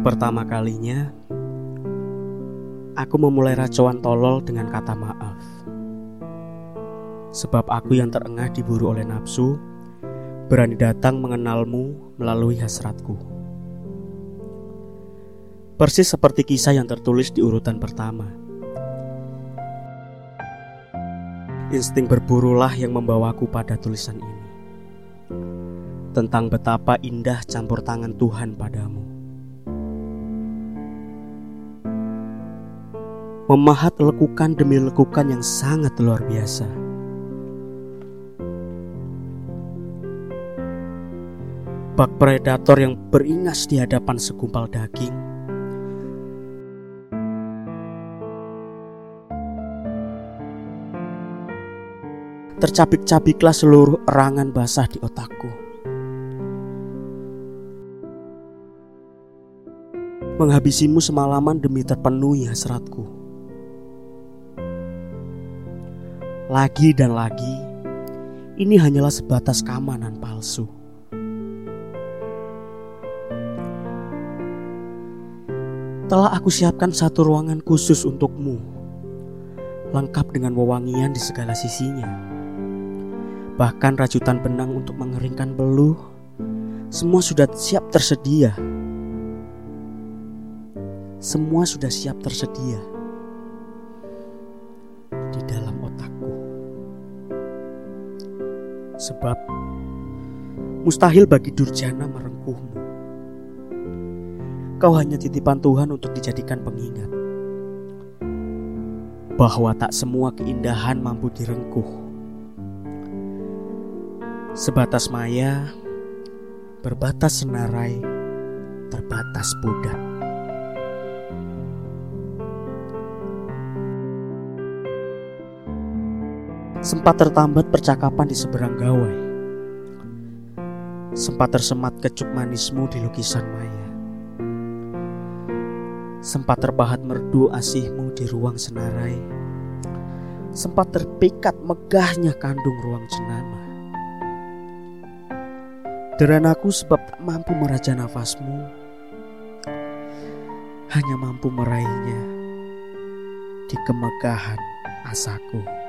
Untuk pertama kalinya, aku memulai racauan tolol dengan kata maaf. Sebab aku yang terengah diburu oleh nafsu, berani datang mengenalmu melalui hasratku. Persis seperti kisah yang tertulis di urutan pertama. Insting berburulah yang membawaku pada tulisan ini. Tentang betapa indah campur tangan Tuhan padamu. Memahat lekukan demi lekukan yang sangat luar biasa. Bak predator yang beringas di hadapan segumpal daging. Tercabik-cabiklah seluruh erangan basah di otakku. Menghabisimu semalaman demi terpenuhi hasratku. Lagi dan lagi, ini hanyalah sebatas keamanan palsu. Telah aku siapkan satu ruangan khusus untukmu, lengkap dengan wewangian di segala sisinya. Bahkan rajutan benang untuk mengeringkan beluh, semua sudah siap tersedia. Semua sudah siap tersedia Sebab mustahil bagi durjana merengkuhmu. Kau hanya titipan Tuhan untuk dijadikan pengingat bahwa tak semua keindahan mampu direngkuh. Sebatas maya, berbatas senarai, terbatas budak. Sempat tertambat percakapan di seberang gawai. Sempat tersemat kecup manismu di lukisan maya. Sempat terpahat merdu asihmu di ruang senarai. Sempat terpikat megahnya kandung ruang jenama. Deranaku sebab tak mampu meraja nafasmu. Hanya mampu meraihnya di kemegahan asaku.